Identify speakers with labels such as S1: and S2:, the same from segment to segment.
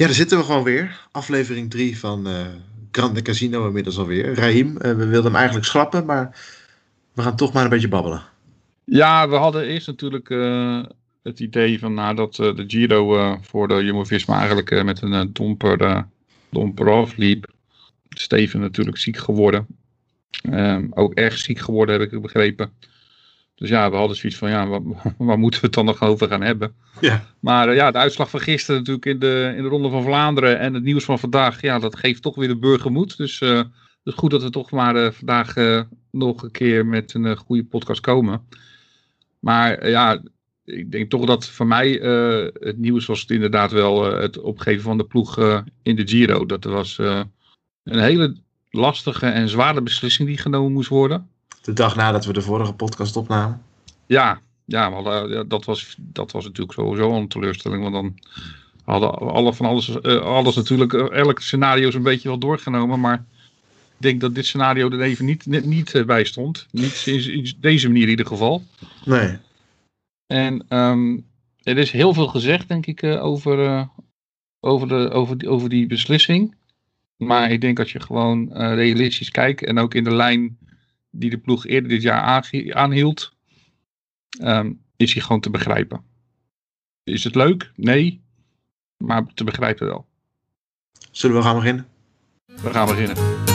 S1: Ja, daar zitten we gewoon weer. Aflevering 3 van uh, Grande Casino inmiddels alweer. Raim, uh, we wilden hem eigenlijk schrappen, maar we gaan toch maar een beetje babbelen.
S2: Ja, we hadden eerst natuurlijk uh, het idee van nadat nou, de Giro voor de Jumbo-Visma eigenlijk met een domper, domper afliep. Steven natuurlijk ziek geworden. Ehm, ook erg ziek geworden, heb ik begrepen. Dus ja, we hadden zoiets van, ja, waar, waar moeten we het dan nog over gaan hebben?
S1: Ja.
S2: Maar uh, ja, de uitslag van gisteren natuurlijk in de, in de Ronde van Vlaanderen en het nieuws van vandaag, ja, dat geeft toch weer de burger moed. Dus uh, het is goed dat we toch maar uh, vandaag nog een keer met een goede podcast komen. Maar ja, ik denk toch dat voor mij het nieuws was het inderdaad wel het opgeven van de ploeg in de Giro. Dat was een hele lastige en zware beslissing die genomen moest worden
S1: de dag nadat we de vorige podcast opnamen.
S2: Ja, ja, hadden, dat, was, dat was natuurlijk sowieso een teleurstelling. Want dan hadden alle van alles, uh, alles natuurlijk, uh, elk scenario is een beetje wel doorgenomen. Maar ik denk dat dit scenario er even niet, niet, niet uh, bij stond. Niet in, in, deze manier in ieder geval.
S1: Nee.
S2: En um, er is heel veel gezegd, denk ik, over, over, de, over, die, over die beslissing. Maar ik denk als je gewoon realistisch kijkt en ook in de lijn die de ploeg eerder dit jaar aanhield, um, is hij gewoon te begrijpen. Is het leuk? Nee. Maar te begrijpen wel.
S1: Zullen we gaan beginnen?
S2: We gaan beginnen.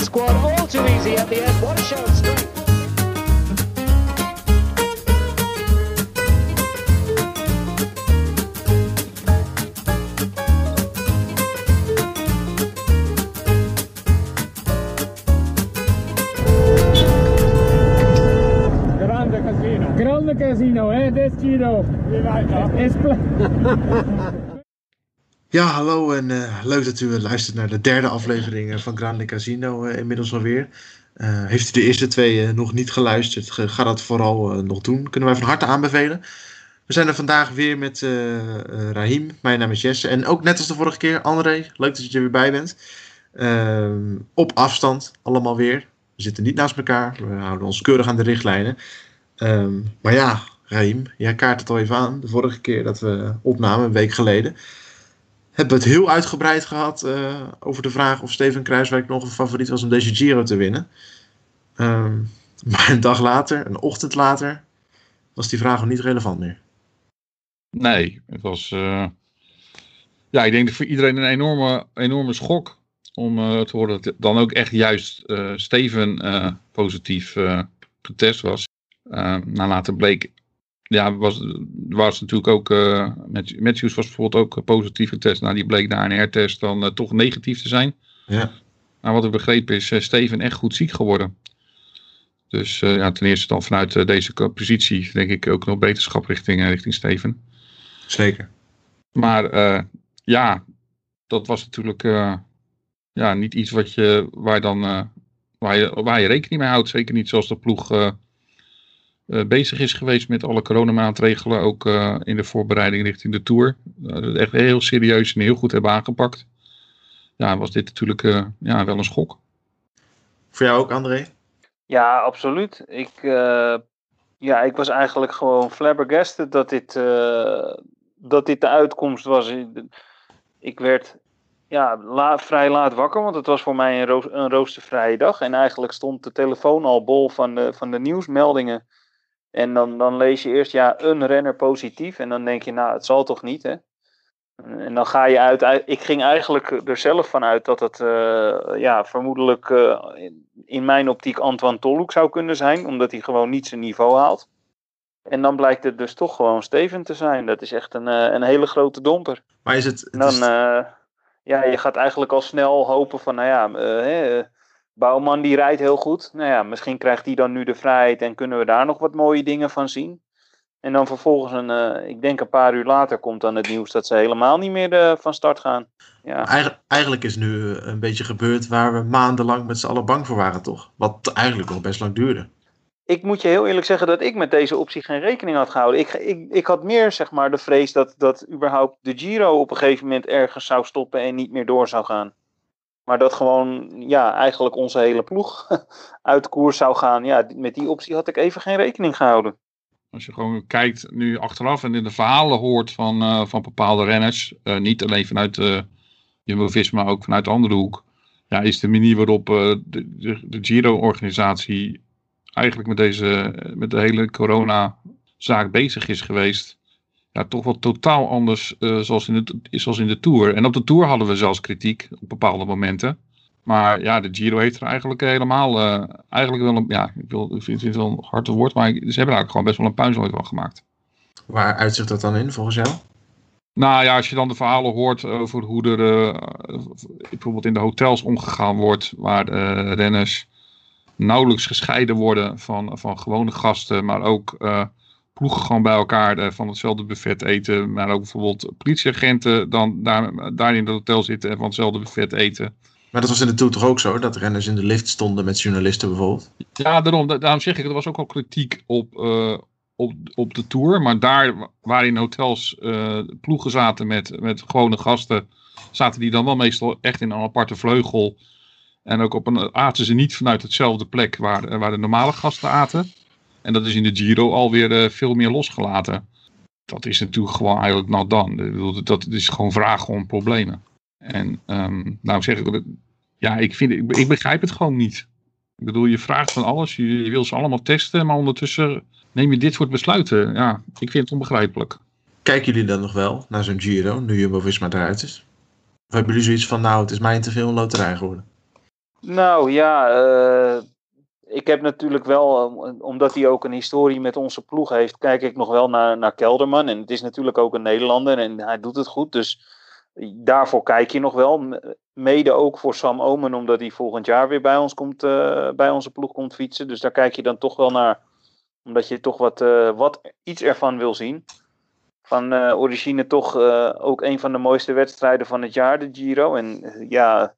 S3: Jumbo squad. All too easy at the end. What a show of strength.
S4: Grande casino. Grande casino, eh? Destino. Espla.
S1: Ja, hallo en uh, leuk dat u luistert naar de derde aflevering uh, van Grande Casino uh, inmiddels alweer. heeft u de eerste twee nog niet geluisterd, ga dat vooral nog doen. Kunnen wij van harte aanbevelen. We zijn er vandaag weer met Rahim, mijn naam is Jesse. En ook net als de vorige keer, André, leuk dat je er weer bij bent. Ehm, op afstand, allemaal weer. We zitten niet naast elkaar, we houden ons keurig aan de richtlijnen. Um, maar ja, Rahim, jij kaart het al even aan. De vorige keer dat we opnamen, een week geleden hebben het heel uitgebreid gehad uh, over de vraag of Steven Kruiswijk nog een favoriet was om deze Giro te winnen. Um, maar een dag later, een ochtend later, was die vraag nog niet relevant meer.
S2: Nee, het was. Uh, ja, ik denk dat voor iedereen een enorme, enorme schok om uh, te horen dat dan ook echt juist Steven positief getest was. na later bleek ja, was, was natuurlijk ook, uh, Matthews was bijvoorbeeld ook positief getest. Nou, die bleek na een hertest dan uh, toch negatief te zijn.
S1: Ja.
S2: Maar wat ik begreep is uh, Steven echt goed ziek geworden. Dus ja, ten eerste dan vanuit deze positie denk ik ook nog beterschap richting, richting Steven.
S1: Zeker.
S2: Maar ja, dat was natuurlijk ja, niet iets wat je, waar, dan, waar, je, waar je rekening mee houdt. Zeker niet zoals de ploeg bezig is geweest met alle coronamaatregelen, ook uh, in de voorbereiding richting de Tour. Uh, echt heel serieus en heel goed hebben aangepakt. Ja, was dit natuurlijk ja, wel een schok.
S1: Voor jou ook, André?
S5: Ja, absoluut. Ik, ja, ik was eigenlijk gewoon flabbergasted dat dit, dat dit de uitkomst was. Ik werd ja, la, vrij laat wakker, want het was voor mij een, roos, een roostervrije dag. En eigenlijk stond de telefoon al bol van de, van de nieuwsmeldingen en dan, dan lees je eerst, ja, een renner positief. En dan denk je, nou, het zal toch niet, hè? En dan ga je uit. Ik ging eigenlijk er zelf van uit dat het, uh, ja, vermoedelijk uh, in mijn optiek Antoine Tolhoek zou kunnen zijn, omdat hij gewoon niet zijn niveau haalt. En dan blijkt het dus toch gewoon Steven te zijn. Dat is echt een, uh, een hele grote domper.
S1: Maar is het. het
S5: dan, ja, je gaat eigenlijk al snel hopen van, nou ja, hè, Bouwman die rijdt heel goed. Nou ja, misschien krijgt hij dan nu de vrijheid en kunnen we daar nog wat mooie dingen van zien. En dan vervolgens, een, eh, ik denk een paar uur later, komt dan het nieuws dat ze helemaal niet meer eh, van start gaan. Ja.
S1: Eigen- eigenlijk is nu een beetje gebeurd waar we maandenlang met z'n allen bang voor waren, toch? Wat eigenlijk nog best lang duurde.
S5: Ik moet je heel eerlijk zeggen dat ik met deze optie geen rekening had gehouden. Ik, ik, ik had meer zeg maar de vrees dat, dat überhaupt de Giro op een gegeven moment ergens zou stoppen en niet meer door zou gaan. Maar dat gewoon, ja, eigenlijk onze hele ploeg uit koers zou gaan. Ja, met die optie had ik even geen rekening gehouden.
S2: Als je gewoon kijkt nu achteraf en in de verhalen hoort van, eh, van bepaalde renners, eh, niet alleen vanuit de Jumbo-Visma, maar ook vanuit de andere hoek, ja, is de manier waarop eh, de, de, de Giro-organisatie eigenlijk met, deze, met de hele corona-zaak bezig is geweest, ja, toch wel totaal anders eh, zoals, in de, zoals in de Tour. En op de Tour hadden we zelfs kritiek op bepaalde momenten. Maar ja, de Giro heeft er eigenlijk helemaal, eh, eigenlijk wel een, ja, ik, wil, ik vind het wel een harde woord, maar ze hebben er eigenlijk gewoon best wel een puinzooi van gemaakt.
S1: Waar uitzicht dat dan in, volgens jou?
S2: Nou ja, als je dan de verhalen hoort over hoe er eh, bijvoorbeeld in de hotels omgegaan wordt, waar renners nauwelijks gescheiden worden van, van gewone gasten, maar ook ploegen gewoon bij elkaar eh, van hetzelfde buffet eten, maar ook bijvoorbeeld politieagenten dan daar, daar in het hotel zitten en van hetzelfde buffet eten.
S1: Maar dat was in de Tour toch ook zo? Dat renners in de lift stonden met journalisten bijvoorbeeld?
S2: Ja, daarom, da- daarom zeg ik, er was ook al kritiek op, eh, op, op de Tour. Maar daar waar in hotels eh, ploegen zaten met, met gewone gasten, zaten die dan wel meestal echt in een aparte vleugel. En ook op een, aten ze niet vanuit hetzelfde plek waar, waar de normale gasten aten. En dat is in de Giro alweer eh, veel meer losgelaten. Dat is natuurlijk gewoon eigenlijk not. Ik bedoel, Dat is gewoon vragen om problemen. En ehm, nou zeg ik, ja, ik, vind, ik, ik begrijp het gewoon niet. Ik bedoel, je vraagt van alles, je, je wil ze allemaal testen, maar ondertussen neem je dit soort besluiten. Ja, ik vind het onbegrijpelijk.
S1: Kijken jullie dan nog wel naar zo'n Giro, nu Jumbo-Visma eruit is? Of hebben jullie zoiets van, nou, het is mij te veel een loterij geworden?
S5: Nou ja, eh, ik heb natuurlijk wel, eh, omdat hij ook een historie met onze ploeg heeft, kijk ik nog wel naar, naar Kelderman. En het is natuurlijk ook een Nederlander en hij doet het goed. Dus daarvoor kijk je nog wel. Mede ook voor Sam Omen, omdat hij volgend jaar weer bij ons komt, eh, bij onze ploeg komt fietsen. Dus daar kijk je dan toch wel naar, omdat je toch wat, eh, wat iets ervan wil zien. Van eh, origine toch eh, ook een van de mooiste wedstrijden van het jaar, de Giro. En eh, ja,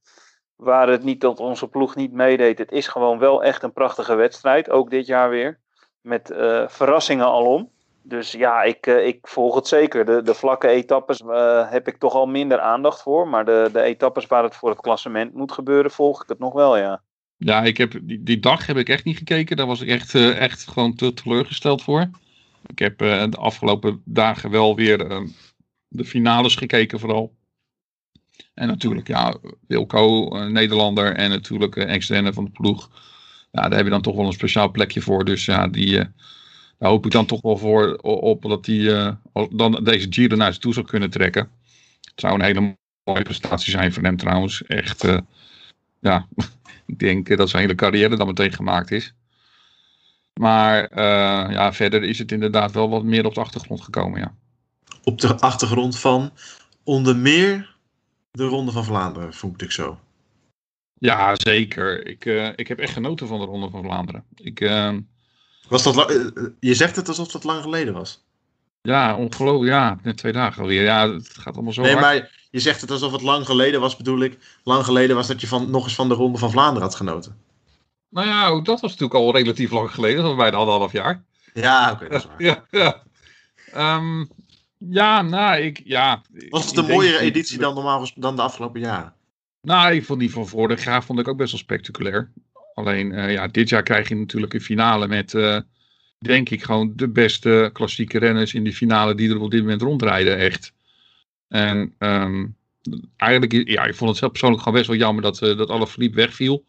S5: waar het niet dat onze ploeg niet meedeed. Het is gewoon wel echt een prachtige wedstrijd. Ook dit jaar weer. Met eh, verrassingen alom. Dus ja, ik, eh, ik volg het zeker. De, de vlakke etappes eh, heb ik toch al minder aandacht voor. Maar de, de etappes waar het voor het klassement moet gebeuren, volg ik het nog wel, ja.
S2: Ja, ik heb, die, die dag heb ik echt niet gekeken. Daar was ik echt, echt gewoon te teleurgesteld voor. Ik heb de afgelopen dagen wel weer eh, de finales gekeken vooral. En natuurlijk, ja, Wilco, eh, Nederlander en natuurlijk uh, ex-renner van de ploeg. Ja, daar heb je dan toch wel een speciaal plekje voor. Dus ja, die, eh, daar hoop ik dan toch wel voor op dat eh, al- dan deze Giro naar zich toe zou kunnen trekken. Het zou een hele mooie prestatie zijn voor hem trouwens. Echt, eh, ja, ik denk eh, dat zijn hele carrière dan meteen gemaakt is. Maar eh, ja, verder is het inderdaad wel wat meer op de achtergrond gekomen, ja.
S1: Op de achtergrond van onder meer de Ronde van Vlaanderen, vond ik zo.
S2: Ja, zeker. Ik, eh, ik heb echt genoten van de Ronde van Vlaanderen. Ik, eh,
S1: Was dat eh, eh, je zegt het alsof dat lang geleden was.
S2: ja, ongelooflijk. Ja, net twee dagen alweer. Ja, het gaat allemaal zo
S1: Nee,
S2: hard.
S1: maar je zegt het alsof het lang geleden was, bedoel ik. Lang geleden was dat je van, nog eens van de Ronde van Vlaanderen had genoten.
S2: Nou ja, ook dat was natuurlijk al relatief lang geleden. Dat was bijna anderhalf jaar.
S1: Ja, oké, dat is waar.
S2: Ja, ja. Ehm, ja, nou, ik, ja.
S1: Was het een
S2: denk-
S1: mooiere editie dan normaal dan de afgelopen jaren?
S2: Nou, ik vond die van vorig jaar vond ik ook best wel spectaculair. Alleen, eh, ja, dit jaar krijg je natuurlijk een finale met, eh, denk ik, gewoon de beste klassieke renners in die finale die er op dit moment rondrijden, echt. En ehm, eigenlijk, ja, ik vond het zelf persoonlijk gewoon best wel jammer dat, eh dat Alaphilippe wegviel.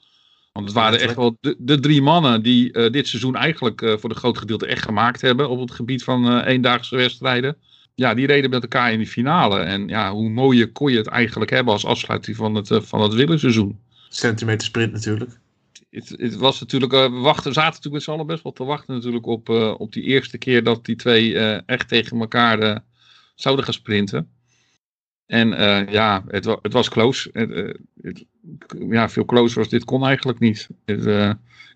S2: Want het waren echt wel de, de drie mannen die dit seizoen eigenlijk voor de groot gedeelte echt gemaakt hebben op het gebied van eendaagse wedstrijden. Ja, die reden met elkaar in die finale. En ja, hoe mooier kon je het eigenlijk hebben als afsluiting van het, eh, van het willerseizoen.
S1: Centimeter sprint natuurlijk.
S2: Het, het was natuurlijk, eh, we wachten, zaten natuurlijk met z'n allen best wel te wachten natuurlijk op, eh, op die eerste keer dat die twee echt tegen elkaar zouden gaan sprinten. En ja, het, wa- het was close. Het, het- ja, veel closer als dit kon eigenlijk niet. Ik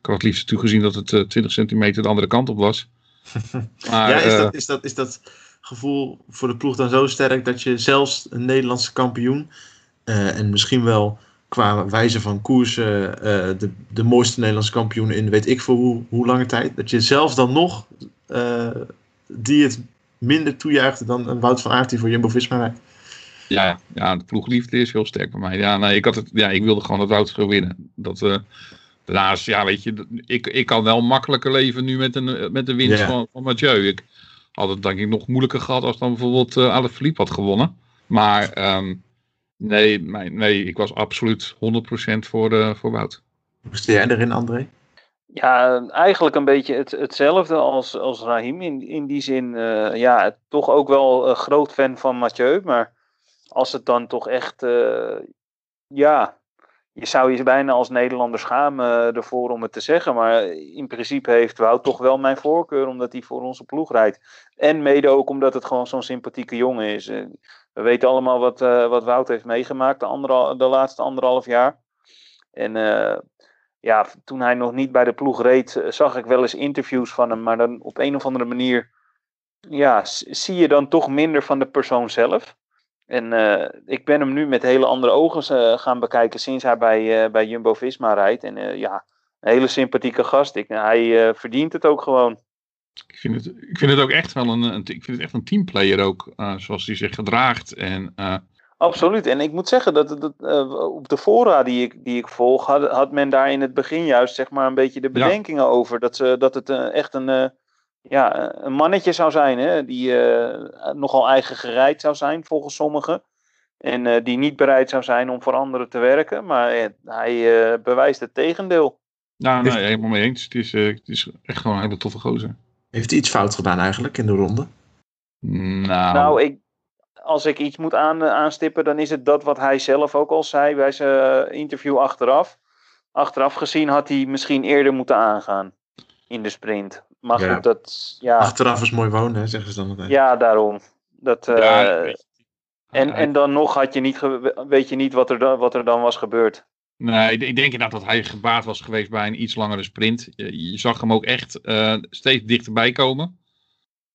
S2: had het liefst natuurlijk gezien dat het eh, 20 centimeter de andere kant op was. Maar,
S1: ja, is dat, is, dat, is dat gevoel voor de ploeg dan zo sterk dat je zelfs een Nederlandse kampioen eh, en misschien wel qua wijze van koersen eh, de, de mooiste Nederlandse kampioen in weet ik voor hoe, hoe lange tijd, dat je zelfs dan nog eh, die het minder toejuicht dan een Wout van Aert die voor Jumbo-Visma rijdt.
S2: Ja, ja, de ploegliefde is heel sterk bij mij. Ja, nee, ik, had het, ja, ik wilde gewoon dat Wout zou winnen. Dat, daarnaast, ja, weet je, ik, ik kan wel makkelijker leven nu met een, met de winst van, van Mathieu. Ik had het denk ik nog moeilijker gehad als dan bijvoorbeeld uh, Alaphilippe had gewonnen. Maar ehm, nee, mijn, nee, ik was absoluut 100% voor, uh, voor Wout.
S1: Hoe sta jij erin, André?
S5: Ja, eigenlijk een beetje het, hetzelfde als, als Rahim. In, in die zin, uh, ja, toch ook wel een groot fan van Mathieu. Maar als het dan toch echt, uh, ja, je zou je bijna als Nederlander schamen ervoor om het te zeggen. Maar in principe heeft Wout toch wel mijn voorkeur, omdat hij voor onze ploeg rijdt. En mede ook omdat het gewoon zo'n sympathieke jongen is. Uh, we weten allemaal wat, uh, wat Wout heeft meegemaakt de, de laatste anderhalf jaar. En ja, toen hij nog niet bij de ploeg reed, zag ik wel eens interviews van hem. Maar dan op een of andere manier, ja, zie je dan toch minder van de persoon zelf. En uh, ik ben hem nu met hele andere ogen uh, gaan bekijken sinds hij bij, uh, bij Jumbo-Visma rijdt. En ja, een hele sympathieke gast. Ik, hij verdient het ook gewoon.
S2: Ik vind het, ik vind het ook echt wel een, een ik vind het echt een teamplayer ook, zoals hij zich gedraagt. En,
S5: Absoluut. En ik moet zeggen dat, dat op de fora die ik, die ik volg, had, had men daar in het begin juist zeg maar een beetje de bedenkingen ja. over. Dat, ze, dat het echt een ja, een mannetje zou zijn, hè, die uh, nogal eigen gereid zou zijn volgens sommigen. En uh, die niet bereid zou zijn om voor anderen te werken. Maar uh, hij bewijst het tegendeel.
S2: Nou, nee, helemaal mee eens. Het is, het is echt gewoon een hele toffe gozer.
S1: Heeft hij iets fout gedaan eigenlijk in de ronde?
S2: Nou,
S5: nou ik, als ik iets moet aan, aanstippen, dan is het dat wat hij zelf ook al zei bij zijn interview achteraf. Achteraf gezien had hij misschien eerder moeten aangaan in de sprint. Maar
S1: Ja.
S5: goed, dat. Ja,
S1: Achteraf is mooi wonen, hè, zeggen ze dan altijd.
S5: ja daarom. Dat, eh,
S2: Ja,
S5: en, en dan nog had je niet weet je niet wat er, dan, wat er dan was gebeurd.
S2: Nee, ik- ik denk inderdaad dat hij gebaat was geweest bij een iets langere sprint. Je, je zag hem ook echt eh, steeds dichterbij komen.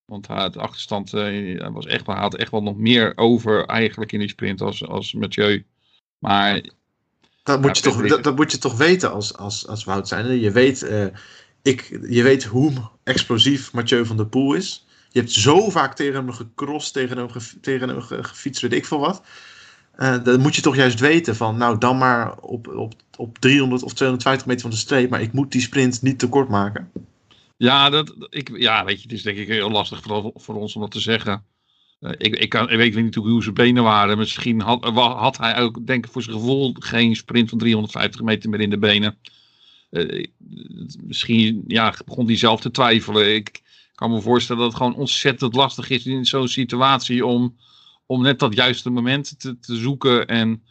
S2: Want hij had de achterstand eh, hij was echt, wel- hij had echt wel nog meer over eigenlijk in die sprint als, als Mathieu. Maar
S1: Dat moet,
S2: Ja,
S1: je, toch, dat, dat moet je toch weten als, als, als Wout zijn. Je weet, eh, ik, je weet hoe explosief Mathieu van der Poel is. Je hebt zo vaak tegen hem gecrossed, tegen hem, gefietst, weet ik veel wat. Eh dan moet je toch juist weten van, nou dan maar op, op, op 300 of 250 meter van de streep. Maar ik moet die sprint niet te kort maken.
S2: ja, dat, ik, ja, weet je, het is denk ik heel lastig voor, voor ons om dat te zeggen. Eh, ik, ik, kan, weet niet hoe zijn benen waren. Misschien had, had hij ook, denk ik, voor zijn gevoel geen sprint van 350 meter meer in de benen. Eh, misschien ja, begon hij zelf te twijfelen. Ik kan me voorstellen dat het gewoon ontzettend lastig is in zo'n situatie om, om net dat juiste moment te, te zoeken. En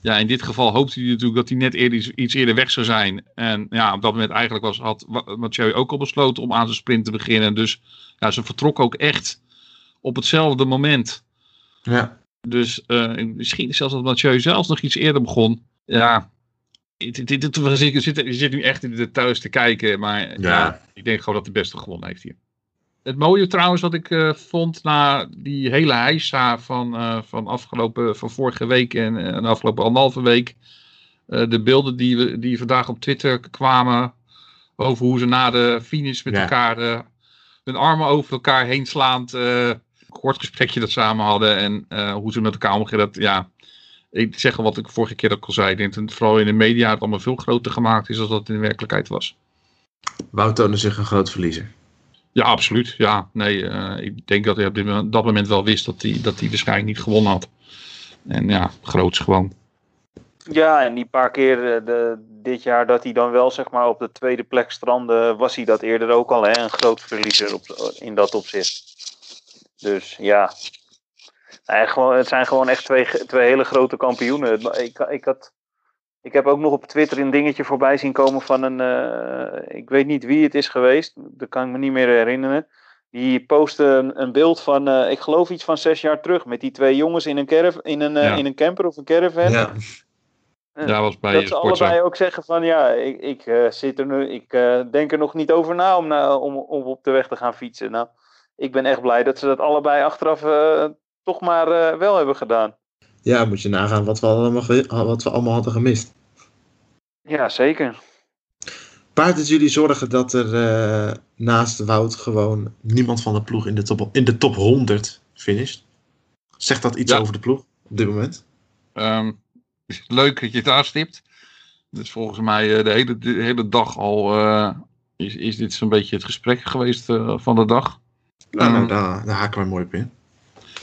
S2: ja, in dit geval hoopte hij natuurlijk dat hij net eerder, iets- eerder weg zou zijn. En ja, op dat moment eigenlijk was, had Mathieu ook al besloten om aan zijn sprint te beginnen. Dus ja, ze vertrok ook echt op hetzelfde moment.
S1: Ja.
S2: Dus eh, misschien zelfs dat Mathieu zelfs nog iets eerder begon. Ja, je zit nu echt in de details te kijken. Maar ja.
S1: Ja.
S2: ik denk gewoon dat de beste gewonnen heeft hier. Het mooie trouwens wat ik eh, vond na die hele heisa van, eh, van, afgelopen, van vorige week en, en de afgelopen anderhalve week. eh, de beelden die, we, die vandaag op Twitter kwamen over hoe ze na de finish met
S1: Ja.
S2: elkaar eh, hun armen over elkaar heen slaand eh, een kort gesprekje dat samen hadden en eh, hoe ze met elkaar omgingen. Dat, ja, ik zeg al wat ik vorige keer ook al zei. Ik denk dat het vooral in de media het allemaal veel groter gemaakt is dan dat het in de werkelijkheid was.
S1: Wout toonde zich een groot verliezer.
S2: Ja, absoluut. Ja, nee, eh, ik denk dat hij op dit moment- dat moment wel wist dat hij, dat hij waarschijnlijk niet gewonnen had. En ja, groots gewoon.
S5: Ja, en die paar keer eh, de, dit jaar dat hij dan wel zeg maar op de tweede plek strandde, was hij dat eerder ook al, hè? een groot verliezer op, in dat opzicht. Dus ja, Nee, gewoon, het zijn gewoon echt twee, twee hele grote kampioenen. Ik, ik, had, ik heb ook nog op Twitter een dingetje voorbij zien komen van een, eh, ik weet niet wie het is geweest, dat kan ik me niet meer herinneren. Die postte een, een beeld van, eh, ik geloof iets van zes jaar terug, met die twee jongens in een, carav in een, eh,
S2: Ja.
S5: in een camper of een caravan.
S1: Ja.
S2: Ja, was bij
S5: dat ze allebei ook zeggen van ja, ik, ik, zit er nu, ik denk er nog niet over na om, na- om, om op de weg te gaan fietsen. Nou, ik ben echt blij dat ze dat allebei achteraf toch maar eh, wel hebben gedaan.
S1: Ja, moet je nagaan wat we allemaal, wat we allemaal hadden gemist.
S5: Ja, zeker.
S1: Baart het jullie zorgen dat er eh, naast Wout gewoon niemand van de ploeg in de top, in de top 100 finisht? Zegt dat iets
S2: Ja.
S1: over de ploeg op dit moment?
S2: Ehm, leuk dat je het aanstipt. Dus volgens mij eh, de, hele, de hele dag al eh, is, is dit zo'n beetje het gesprek geweest eh, van de dag.
S1: Nou, nou,
S2: Ehm,
S1: daar, daar haken we mooi op in.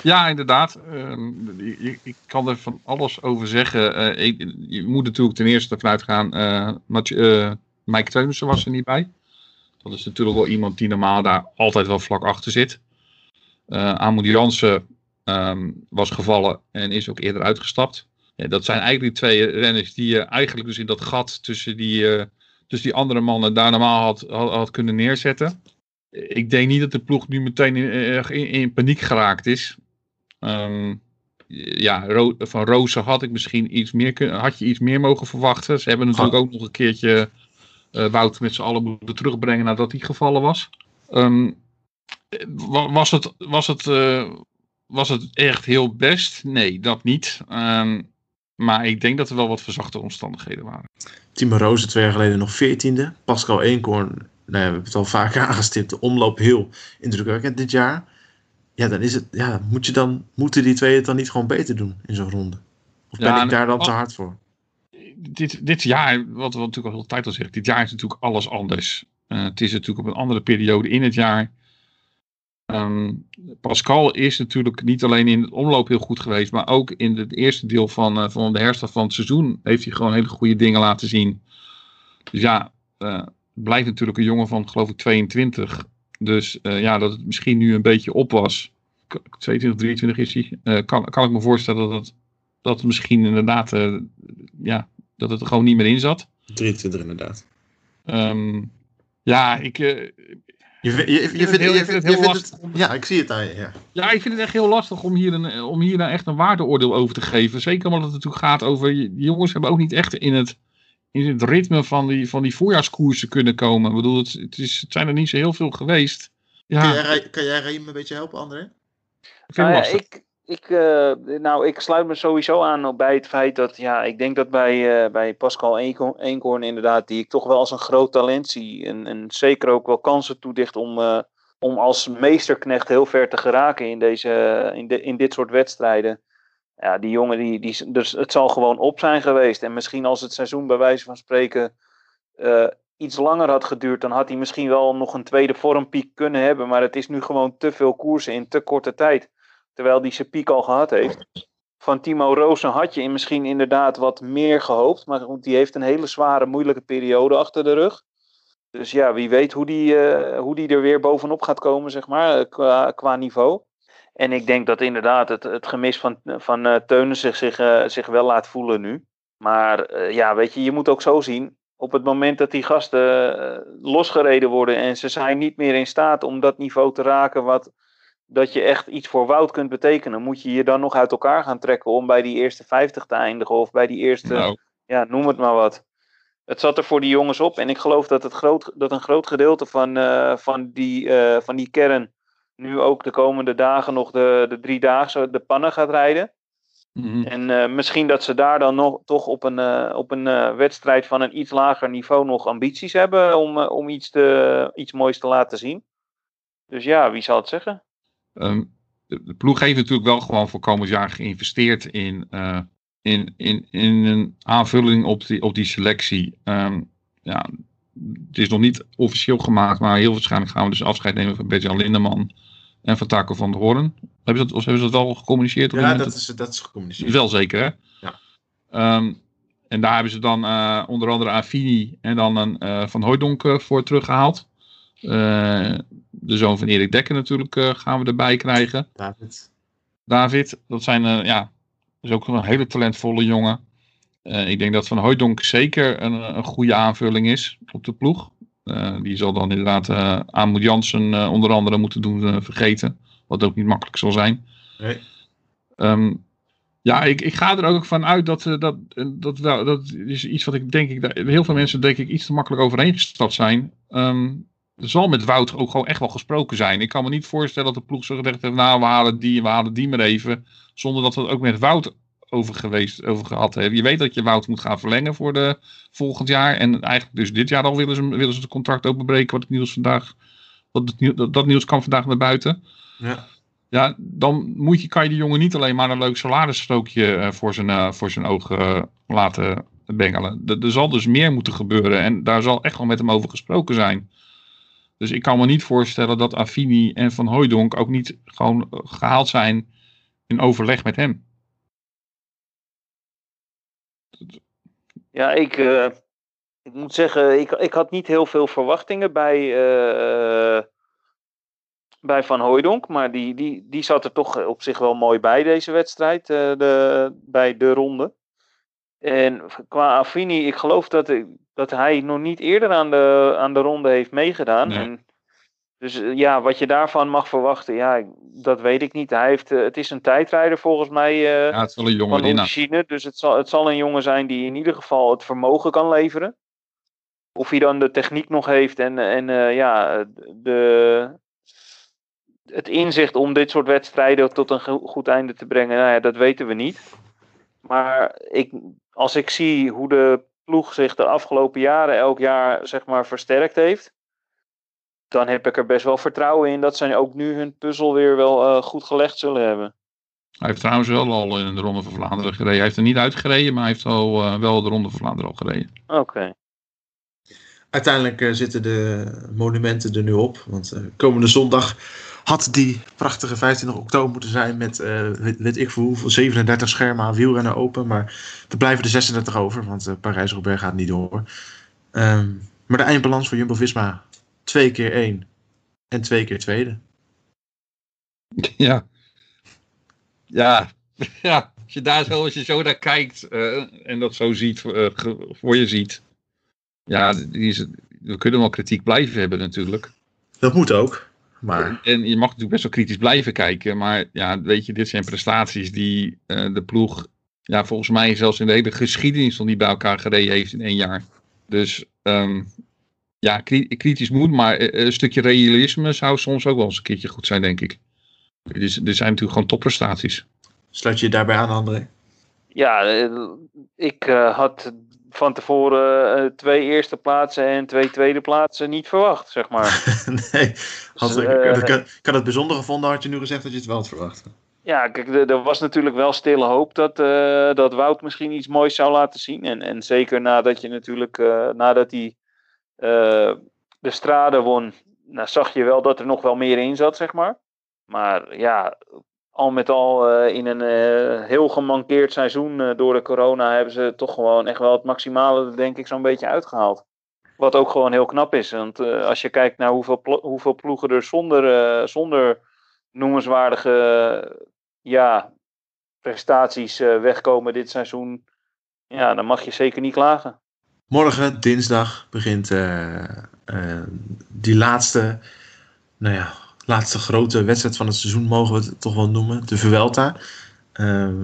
S2: Ja, inderdaad. Ehm, ik, kan er van alles over zeggen. Eh, je moet natuurlijk ten eerste vanuit gaan. eh Mathieu- eh, Mike Teunissen was er niet bij. Dat is natuurlijk wel iemand die normaal daar altijd wel vlak achter zit. Amoud Jansen ehm, was gevallen en is ook eerder uitgestapt. Dat zijn eigenlijk twee renners die je eigenlijk dus in dat gat tussen die, tussen die andere mannen daar normaal had, had, kunnen neerzetten. Ik denk niet dat de ploeg nu meteen in paniek geraakt is. Ehm, ja, Ro- van Rozen had ik misschien iets meer had je iets meer mogen verwachten. Ze hebben natuurlijk ook nog een keertje Wout met z'n allen moeten terugbrengen nadat hij gevallen was. Ehm, wa- was, het, was, het, eh, was het echt heel best? Nee, dat niet. Ehm, maar ik denk dat er wel wat verzachte omstandigheden waren.
S1: Timo Rozen twee jaar geleden nog 14e. Pascal Eenkorn, nou ja, we hebben het al vaker aangestipt. De omloop heel indrukwekkend dit jaar. Ja, dan is het, ja, moet je dan, moeten die twee het dan niet gewoon beter doen in zo'n ronde? Of ben
S2: Ja,
S1: ik daar dan te
S2: oh.
S1: hard voor?
S2: dit, dit jaar, wat we natuurlijk al heel de tijd al zeggen, dit jaar is natuurlijk alles anders. Eh, het is natuurlijk op een andere periode in het jaar. Ehm, Pascal is natuurlijk niet alleen in het omloop heel goed geweest, maar ook in het eerste deel van, eh, van de herfst van het seizoen heeft hij gewoon hele goede dingen laten zien. Dus ja, eh, blijft natuurlijk een jongen van geloof ik 22. Dus eh, ja, dat het misschien nu een beetje op was. K- 22, 23 is hij. Eh, kan, kan ik me voorstellen dat het, dat het misschien inderdaad eh, ja, dat het er gewoon niet meer in zat.
S1: 23 inderdaad.
S2: Ehm, ja, ik, eh,
S1: Je, vindt- je, je,
S2: vind het
S1: vindt-
S2: heel- lastig
S1: het- Ja, ik zie het aan je. Ja.
S2: ja, ik vind het echt heel lastig om hier, een, om hier nou echt een waardeoordeel over te geven. Zeker omdat het natuurlijk gaat over. Die jongens hebben ook niet echt in het, in het ritme van die, van die voorjaarskoersen kunnen komen. Ik bedoel, het, het, is, het zijn er niet zo heel veel geweest. Ja,
S1: Kan, jij, kan jij een beetje helpen, André?
S2: ik vind
S5: Nou
S2: het
S5: ik, ik, eh, nou, ik sluit me sowieso aan op bij het feit dat, ja, ik denk dat bij, eh, bij Pascal Eenko- Eenkorn inderdaad, die ik toch wel als een groot talent zie. En, en zeker ook wel kansen toedicht om, eh, om als meesterknecht heel ver te geraken in, deze, in, de, in dit soort wedstrijden. Ja, die jongen, die, die, dus het zal gewoon op zijn geweest. En misschien als het seizoen bij wijze van spreken eh, iets langer had geduurd, dan had hij misschien wel nog een tweede vormpiek kunnen hebben. Maar het is nu gewoon te veel koersen in te korte tijd. Terwijl die zijn piek al gehad heeft. Van Timo Roosen had je misschien inderdaad wat meer gehoopt. Maar die heeft een hele zware, moeilijke periode achter de rug. Dus ja, wie weet hoe die, eh, hoe die er weer bovenop gaat komen, zeg maar, eh, qua niveau. En ik denk dat inderdaad het, het gemis van, van eh Teunen zich, zich, eh, zich wel laat voelen nu. Maar eh, ja, weet je, je moet ook zo zien. Op het moment dat die gasten losgereden worden en ze zijn niet meer in staat om dat niveau te raken wat, dat je echt iets voor Wout kunt betekenen, moet je je dan nog uit elkaar gaan trekken om bij die eerste 50 te eindigen of bij die eerste,
S2: Nou,
S5: ja, noem het maar wat. Het zat er voor die jongens op en ik geloof dat, het groot, dat een groot gedeelte van, van, die, van die kern nu ook de komende dagen nog de, de driedaagse de pannen gaat rijden.
S2: mhm.
S5: En eh, misschien dat ze daar dan nog toch op een, eh, op een eh, wedstrijd van een iets lager niveau nog ambities hebben om, om iets, te, iets moois te laten zien. Dus ja, wie zal het zeggen?
S2: Ehm, de, de ploeg heeft natuurlijk wel gewoon voor komend jaar geïnvesteerd in, in, in, in een aanvulling op die, op die selectie. Ehm, ja, het is nog niet officieel gemaakt, maar heel waarschijnlijk gaan we dus afscheid nemen van Bertjan Lindeman en van Taco van der Hoorn. Hebben ze dat, hebben ze dat al gecommuniceerd?
S1: Ja, dat is, dat is gecommuniceerd.
S2: Wel zeker, hè?
S1: Ja.
S2: Ehm, en daar hebben ze dan eh, onder andere Affini en dan een eh, Van Hooijdonk eh, voor teruggehaald. Eh, de zoon van Erik Dekker natuurlijk gaan we erbij krijgen.
S1: David.
S2: David, dat zijn, ja, dat is ook een hele talentvolle jongen. Eh, ik denk dat Van Hooijdonk zeker een, een goede aanvulling is op de ploeg. Eh, die zal dan inderdaad uh, Amoed Jansen eh, onder andere moeten doen eh, vergeten. Wat ook niet makkelijk zal zijn.
S1: Nee.
S2: Ehm, Ja, ik, ik ga er ook van uit dat, eh, dat, eh, dat, wel, dat is iets wat ik denk ik, heel veel mensen denk ik iets te makkelijk overheen gestapt zijn. Ehm, er zal met Wout ook gewoon echt wel gesproken zijn. Ik kan me niet voorstellen dat de ploeg zo gezegd heeft, nou we halen die, we halen die maar even. Zonder dat we het ook met Wout over, geweest, over gehad hebben. Je weet dat je Wout moet gaan verlengen voor de volgend jaar. En eigenlijk dus dit jaar al willen ze, willen ze het contract openbreken. Wat het nieuws vandaag, wat het dat, dat nieuws kwam vandaag naar buiten.
S1: Ja.
S2: Ja, dan moet je, kan je die jongen niet alleen maar een leuk salarisstrookje eh, voor, zijn, eh, voor zijn ogen eh, laten bengelen. Er, er zal dus meer moeten gebeuren en daar zal echt wel met hem over gesproken zijn. Dus ik kan me niet voorstellen dat Affini en Van Hooijdonk ook niet gewoon eh, gehaald zijn in overleg met hem.
S5: Ja, ik, eh, ik moet zeggen, ik, ik had niet heel veel verwachtingen bij, eh, bij Van Hooijdonk. Maar die, die, die zat er toch op zich wel mooi bij deze wedstrijd, eh, de, bij de ronde. En qua Affini, ik geloof dat, dat hij nog niet eerder aan de, aan de ronde heeft meegedaan.
S2: Nee.
S5: En dus eh, ja, wat je daarvan mag verwachten, ja, dat weet ik niet. Hij heeft, eh, het is een tijdrijder volgens mij.
S2: Ja, het wel een jonge
S5: van
S2: winnaar.
S5: origine. Dus het zal, het zal een jongen zijn die in ieder geval het vermogen kan leveren. Of hij dan de techniek nog heeft en, en ja, de, het inzicht om dit soort wedstrijden tot een go- goed einde te brengen, nou ja, dat weten we niet. Maar ik, als ik zie hoe de ploeg zich de afgelopen jaren elk jaar zeg maar, versterkt heeft, dan heb ik er best wel vertrouwen in dat zij ook nu hun puzzel weer wel eh, goed gelegd zullen hebben.
S2: Hij heeft trouwens wel al in de Ronde van Vlaanderen gereden. Hij heeft er niet uitgereden, maar hij heeft al, eh, wel de Ronde van Vlaanderen al gereden.
S5: Oké.
S1: Uiteindelijk eh, zitten de monumenten er nu op. Want eh, komende zondag had die prachtige 25 oktober moeten zijn met, eh, weet, weet ik voor hoeveel, 37 schermen aan wielrennen open. Maar er blijven er 36 over, want eh Parijs-Roubaix gaat niet door. Ehm, maar de eindbalans voor Jumbo-Visma, twee keer één en twee keer tweede.
S2: Ja. Ja. Ja. Als je daar zo, als je zo naar kijkt eh, en dat zo ziet, eh, voor je ziet. Ja, die is, we kunnen wel kritiek blijven hebben natuurlijk.
S1: Dat moet ook. Maar
S2: En je mag natuurlijk best wel kritisch blijven kijken. Maar ja, weet je, dit zijn prestaties die eh, de ploeg, ja, volgens mij zelfs in de hele geschiedenis nog niet bij elkaar gereden heeft in één jaar. Dus ehm, ja, kri- kritisch moet, maar eh, een stukje realisme zou soms ook wel eens een keertje goed zijn, denk ik. Dus, er zijn natuurlijk gewoon topprestaties.
S1: sluit je je daarbij aan, André?
S5: Ja, eh, ik eh, had van tevoren eh, twee eerste plaatsen en twee tweede plaatsen niet verwacht, zeg maar.
S1: nee. Had,
S5: Dus,
S1: ik,
S5: eh,
S1: ik, had- ik had het bijzonder gevonden, had je nu gezegd dat je het wel had verwacht.
S5: ja, kijk, er was natuurlijk wel stille hoop dat, eh, dat Wout misschien iets moois zou laten zien. En, en zeker nadat je natuurlijk, eh, nadat hij eh, de strade won, nou, zag je wel dat er nog wel meer in zat, zeg maar. Maar ja, al met al eh, in een eh, heel gemankeerd seizoen door de corona hebben ze toch gewoon echt wel het maximale, denk ik, zo'n beetje uitgehaald. Wat ook gewoon heel knap is. Want als je kijkt naar hoeveel, hoeveel ploegen er zonder, zonder noemenswaardige ja, prestaties wegkomen dit seizoen. Ja, dan mag je zeker niet klagen.
S1: Morgen, dinsdag, begint eh, eh, die laatste, nou ja, laatste grote wedstrijd van het seizoen, mogen we het toch wel noemen, de Vuelta. Ehm,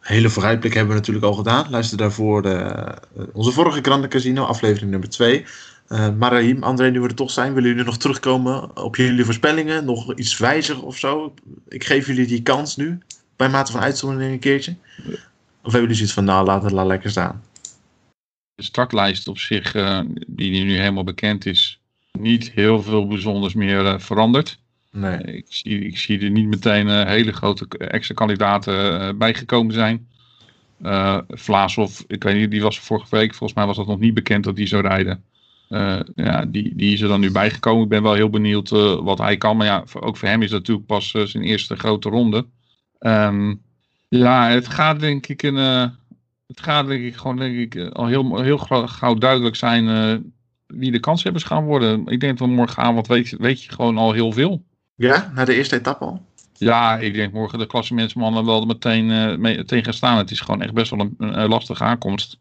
S1: hele vooruitblik hebben we natuurlijk al gedaan. Luister daarvoor de, eh, onze vorige Grande Casino, aflevering nummer 2. Uh, Marahim, André, nu we er toch zijn, willen jullie nog terugkomen op jullie voorspellingen? Nog iets wijzigen of zo? Ik geef jullie die kans nu, bij mate van uitzondering een keertje. Of hebben jullie zoiets van, nou, laat het lekker staan?
S2: De startlijst op zich, eh, die nu helemaal bekend is, niet heel veel bijzonders meer eh, veranderd.
S1: Nee.
S2: Ik zie, ik zie er niet meteen eh, hele grote extra kandidaten eh, bijgekomen zijn. Eh Vlaashoff, ik weet niet, die was vorige week, volgens mij was dat nog niet bekend dat die zou rijden. Eh, ja, die, die is er dan nu bijgekomen. Ik ben wel heel benieuwd eh, wat hij kan. Maar ja, ook voor hem is dat natuurlijk pas eh, zijn eerste grote ronde. Ehm, ja, het gaat denk ik een, eh, het gaat denk ik gewoon denk ik, eh, al heel, heel gauw- duidelijk zijn eh, wie de kanshebbers gaan worden. Ik denk dat morgenavond weet, weet je gewoon al heel veel.
S1: Ja, na de eerste etappe al?
S2: Ja, ik denk morgen de klassementsmannen wel meteen eh, mee, tegen gaan staan. Het is gewoon echt best wel een, een lastige aankomst.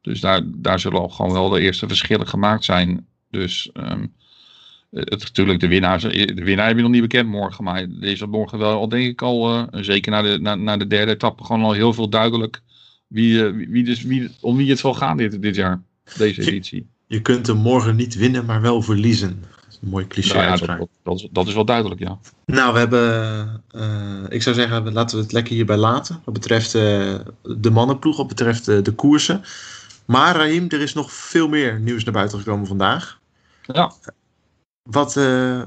S2: Dus daar, daar zullen al gewoon wel de eerste verschillen gemaakt zijn. Dus ehm, eh, het, natuurlijk, de winnaar, de winnaar heb je nog niet bekend morgen. Maar er morgen wel, al denk ik al, zeker na de, na, na de derde etappe, gewoon al heel veel duidelijk wie, eh, wie, wie dus, wie, om wie het zal gaan dit, dit jaar. Deze editie.
S1: Je kunt hem morgen niet winnen, maar wel verliezen. Dat is een mooi cliché
S2: Nou ja, dat,
S1: uitspraak.
S2: dat, dat is, dat is wel duidelijk, ja.
S1: Nou, we hebben, eh, ik zou zeggen, laten we het lekker hierbij laten. Wat betreft eh, de mannenploeg, wat betreft de koersen. Maar Raheem, er is nog veel meer nieuws naar buiten gekomen vandaag.
S2: Ja,
S1: Wat,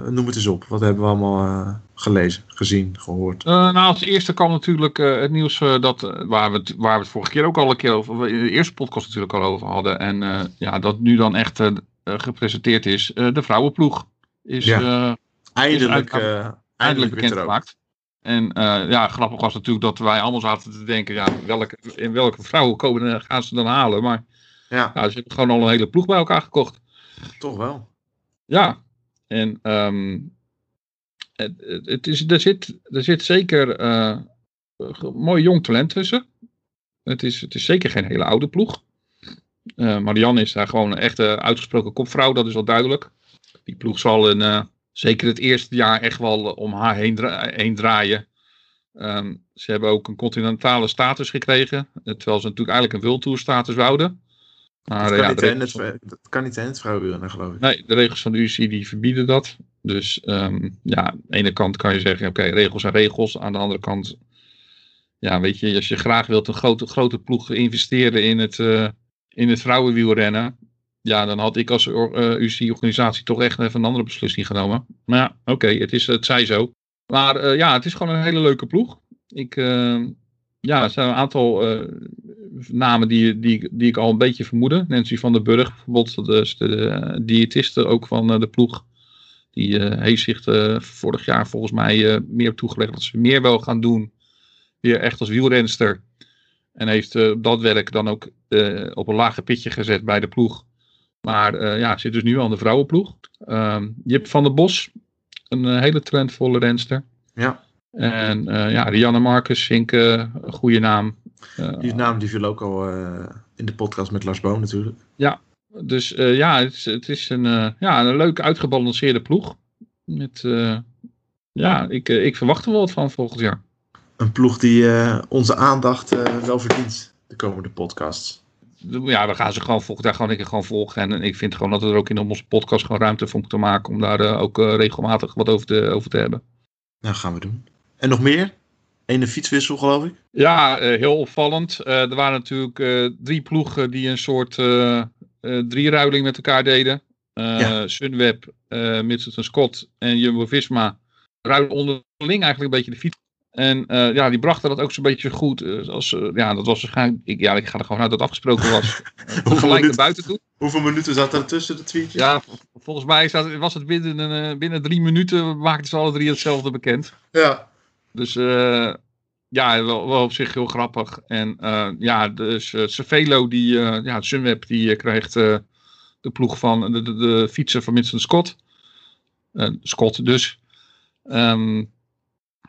S1: noem het eens op. Wat hebben we allemaal gelezen, gezien, gehoord?
S2: Eh, nou, als eerste kwam natuurlijk eh, het nieuws eh, dat, waar, we het, waar we het vorige keer ook al een keer over, in de eerste podcast natuurlijk al over hadden. En eh, ja, dat nu dan echt gepresenteerd is. Eh, de vrouwenploeg is
S1: Ja.
S2: eh,
S1: Eindelijk,
S2: uit-
S1: eh,
S2: gemaakt. En eh, ja, grappig was natuurlijk dat wij allemaal zaten te denken, ja, welke, in welke vrouwen komen, gaan ze dan halen? Maar
S1: Ja,
S2: ja, ze hebben gewoon al een hele ploeg bij elkaar gekocht.
S1: toch wel.
S2: Ja, en ehm, het, is, er, zit, er zit zeker ge- mooi jong talent tussen. Het is, het is zeker geen hele oude ploeg. Eh Marianne is daar gewoon een echte uitgesproken kopvrouw, dat is wel duidelijk. Die ploeg zal in, eh, zeker het eerste jaar echt wel om haar heen, dra- heen draaien. Ehm, ze hebben ook een continentale status gekregen, terwijl ze natuurlijk eigenlijk een World Tour status wouden. Maar,
S1: Dat kan,
S2: ja, regels-
S1: dat kan niet in het vrouwenwielrennen, geloof ik.
S2: Nee, de regels van de UCI die verbieden dat. Dus ehm, ja, aan de ene kant kan je zeggen, oké, regels zijn regels. Aan de andere kant, ja, weet je, als je graag wilt een grote, grote ploeg investeren in het, eh, in het vrouwenwielrennen. Ja, dan had ik als eh, UCI-organisatie toch echt even een andere beslissing genomen. Maar ja, oké, het, is het zij zo. Maar eh, ja, het is gewoon een hele leuke ploeg. Ik, eh, ja, er zijn een aantal namen die, die, die ik al een beetje vermoedde. Nancy van der Burg, bijvoorbeeld, is de, de diëtiste ook van de ploeg. Die eh, heeft zich eh, vorig jaar volgens mij eh, meer toegelegd dat ze meer wil gaan doen. Weer echt als wielrenster. En heeft dat werk dan ook op een lager pitje gezet bij de ploeg. Maar ja, zit dus nu aan de vrouwenploeg. Ehm Jip van der Bos, een hele talentvolle renster.
S1: Ja,
S2: En ja, Rianne Marcus, eh, een goede naam.
S1: Die naam die viel ook al in de podcast met Lars Boom natuurlijk.
S2: Dus eh, ja, het is, het is een, eh, ja, een leuk uitgebalanceerde ploeg. Met, eh, ja, ik, ik verwacht er wel wat van volgend jaar.
S1: Een ploeg die onze aandacht wel verdient, de komende podcasts.
S2: Ja, we gaan ze gewoon volgend jaar gewoon keer gewoon volgen. En, en ik vind gewoon dat we er ook in onze podcast gewoon ruimte voor moeten maken. Om daar ook regelmatig wat over te, over te hebben.
S1: Nou, gaan we doen. En nog meer? Ene fietswissel, geloof ik.
S2: Ja, heel opvallend. Er waren natuurlijk drie ploegen die een soort eh eh, drieruiling met elkaar deden. Eh
S1: Ja.
S2: Sunweb, Mitchelton Scott en Jumbo-Visma ruilden onderling eigenlijk een beetje de fiets. En ja, die brachten dat ook zo'n beetje goed. als, ja, dat was waarschijnlijk... Ik, ja, ik ga er gewoon uit dat het afgesproken was. Gelijk naar buiten toe.
S1: hoeveel minuten zat er tussen de tweetjes?
S2: Ja, vol- volgens mij zat- was het binnen, binnen drie minuten maakten ze alle drie hetzelfde bekend.
S1: ja.
S2: Dus eh, ja, wel, op zich heel grappig. En eh, ja, dus uh, Cervelo, die, eh, ja, Sunweb, die krijgt de ploeg van de, de, fietser van Winston Scott. Scott dus. Ehm,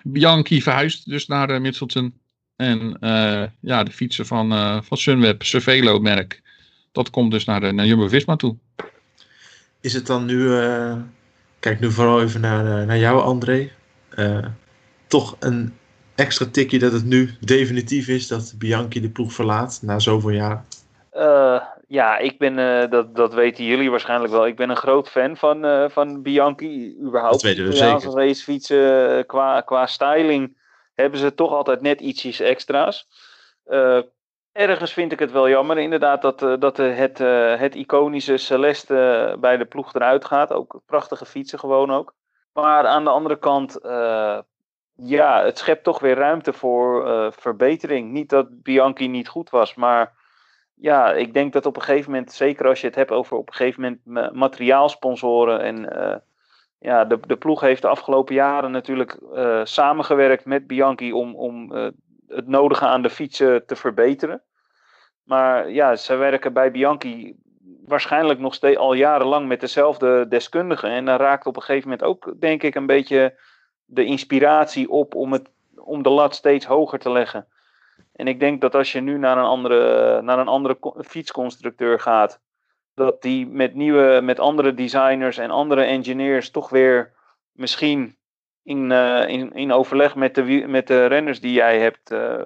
S2: Bianchi verhuist dus naar Mitchelton. En ja, de fietser van, van Sunweb, Cervelo merk, dat komt dus naar, naar Jumbo-Visma toe.
S1: Is het dan nu, kijk nu vooral even naar, naar jou André, toch een extra tikje dat het nu definitief is dat Bianchi de ploeg verlaat na zoveel jaar?
S5: Eh, ja, ik ben, eh, dat, dat weten jullie waarschijnlijk wel. Ik ben een groot fan van, eh, van Bianchi. Überhaupt.
S1: Dat weten we
S5: Italiaanse
S1: zeker.
S5: racefietsen, qua, qua styling hebben ze toch altijd net ietsjes extra's. Ergens vind ik het wel jammer inderdaad dat, dat het, het iconische Celeste bij de ploeg eruit gaat. Ook prachtige fietsen gewoon ook. Maar aan de andere kant, ja, het schept toch weer ruimte voor eh, verbetering. Niet dat Bianchi niet goed was, maar ja, ik denk dat op een gegeven moment, zeker als je het hebt over op een gegeven moment ma- materiaalsponsoren en eh, ja, de, de ploeg heeft de afgelopen jaren natuurlijk eh, samengewerkt met Bianchi om, om het nodige aan de fietsen te verbeteren. Maar ja, ze werken bij Bianchi waarschijnlijk nog steeds al jarenlang met dezelfde deskundigen. En dan raakt op een gegeven moment ook, denk ik, een beetje de inspiratie op om, het, om de lat steeds hoger te leggen. En ik denk dat als je nu naar een andere, naar een andere fietsconstructeur gaat, dat die met nieuwe, met andere designers en andere engineers toch weer misschien in, eh, in, in overleg met de, met de renners die jij hebt, eh,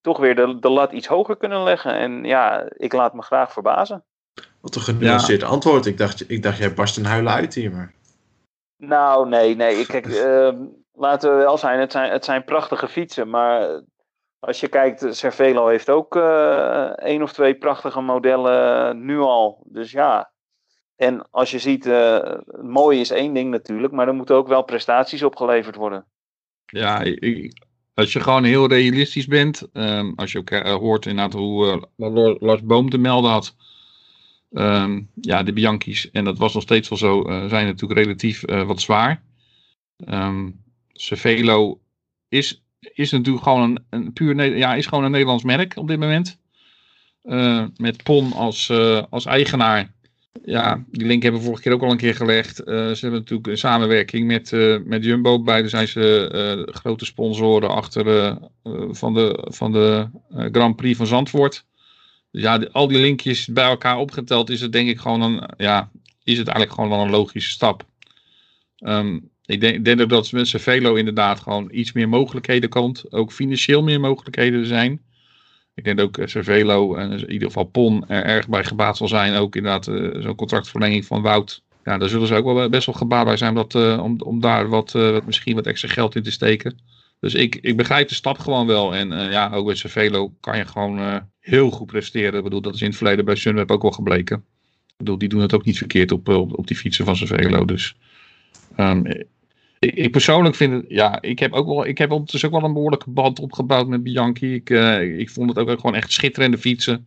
S5: toch weer de, de lat iets hoger kunnen leggen. En ja, ik laat me graag verbazen.
S1: Wat een genuanceerd antwoord. Ik dacht, ik dacht, jij barst een huilen uit hier. Maar...
S5: Nou, nee, nee. Kijk, ehm, laten we wel zijn het, zijn, het zijn prachtige fietsen. Maar als je kijkt, Cervelo heeft ook eh één of twee prachtige modellen nu al. Dus ja. En als je ziet, eh, het mooie is één ding natuurlijk, maar er moeten ook wel prestaties opgeleverd worden.
S2: Ja, ik- als je gewoon heel realistisch bent, ehm, als je ook eh, hoort inderdaad hoe eh, Lars Boom te melden had, ehm, ja, de Bianchi's, en dat was nog steeds wel zo, eh, zijn natuurlijk relatief eh, wat zwaar. Ehm Cervelo is, is natuurlijk gewoon een, een puur, ja, is gewoon een Nederlands merk op dit moment. Eh, met Pon als, als eigenaar. Ja, die link hebben we vorige keer ook al een keer gelegd. Ze hebben natuurlijk een samenwerking met, met Jumbo. Beide zijn ze grote sponsoren achter van de, van de Grand Prix van Zandvoort. Dus ja, al die linkjes bij elkaar opgeteld is het denk ik gewoon een, ja, is het eigenlijk gewoon wel een logische stap. Ehm, ik denk, denk dat met Cervelo inderdaad gewoon iets meer mogelijkheden komt. Ook financieel meer mogelijkheden zijn. Ik denk ook eh, Cervelo en in ieder geval Pon er erg bij gebaat zal zijn. Ook inderdaad eh, zo'n contractverlenging van Wout. Ja, daar zullen ze ook wel best wel gebaat bij zijn dat, eh, om, om daar wat, wat, misschien wat extra geld in te steken. Dus ik, ik begrijp de stap gewoon wel. En ja, ook bij Cervelo kan je gewoon heel goed presteren. Ik bedoel, dat is in het verleden bij Sunweb ook wel gebleken. Ik bedoel, die doen het ook niet verkeerd op, eh, op, die fietsen van Cervelo. Dus ehm, ik, ik persoonlijk vind het, ja, ik heb ook wel, ik heb ondertussen ook wel een behoorlijke band opgebouwd met Bianchi. Ik, eh, ik vond het ook gewoon echt schitterende fietsen.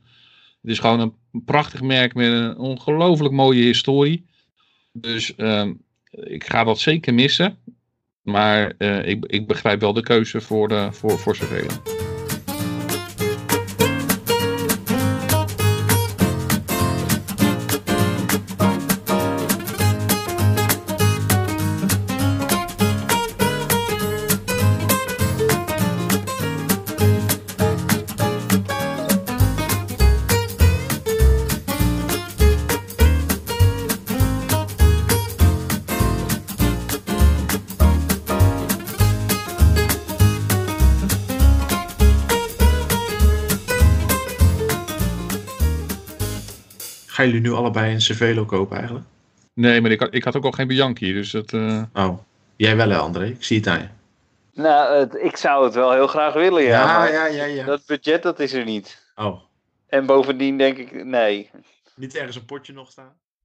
S2: Het is gewoon een prachtig merk met een ongelooflijk mooie historie. Dus ehm, ik ga dat zeker missen. Maar eh, ik, ik begrijp wel de keuze voor, de, voor, voor Cervelo.
S1: Gaan jullie nu allebei een Cervelo kopen eigenlijk?
S2: Nee, maar ik had, ik had ook al geen Bianchi. Dus dat, eh,
S1: Oh, jij wel hè André? Ik zie het aan je.
S5: Nou, het- ik zou het wel heel graag willen, ja.
S1: Ja,
S5: maar
S1: ja, ja, ja.
S5: Dat budget, dat is er niet.
S1: Oh,
S5: En bovendien denk ik, nee.
S1: niet ergens een potje nog staan?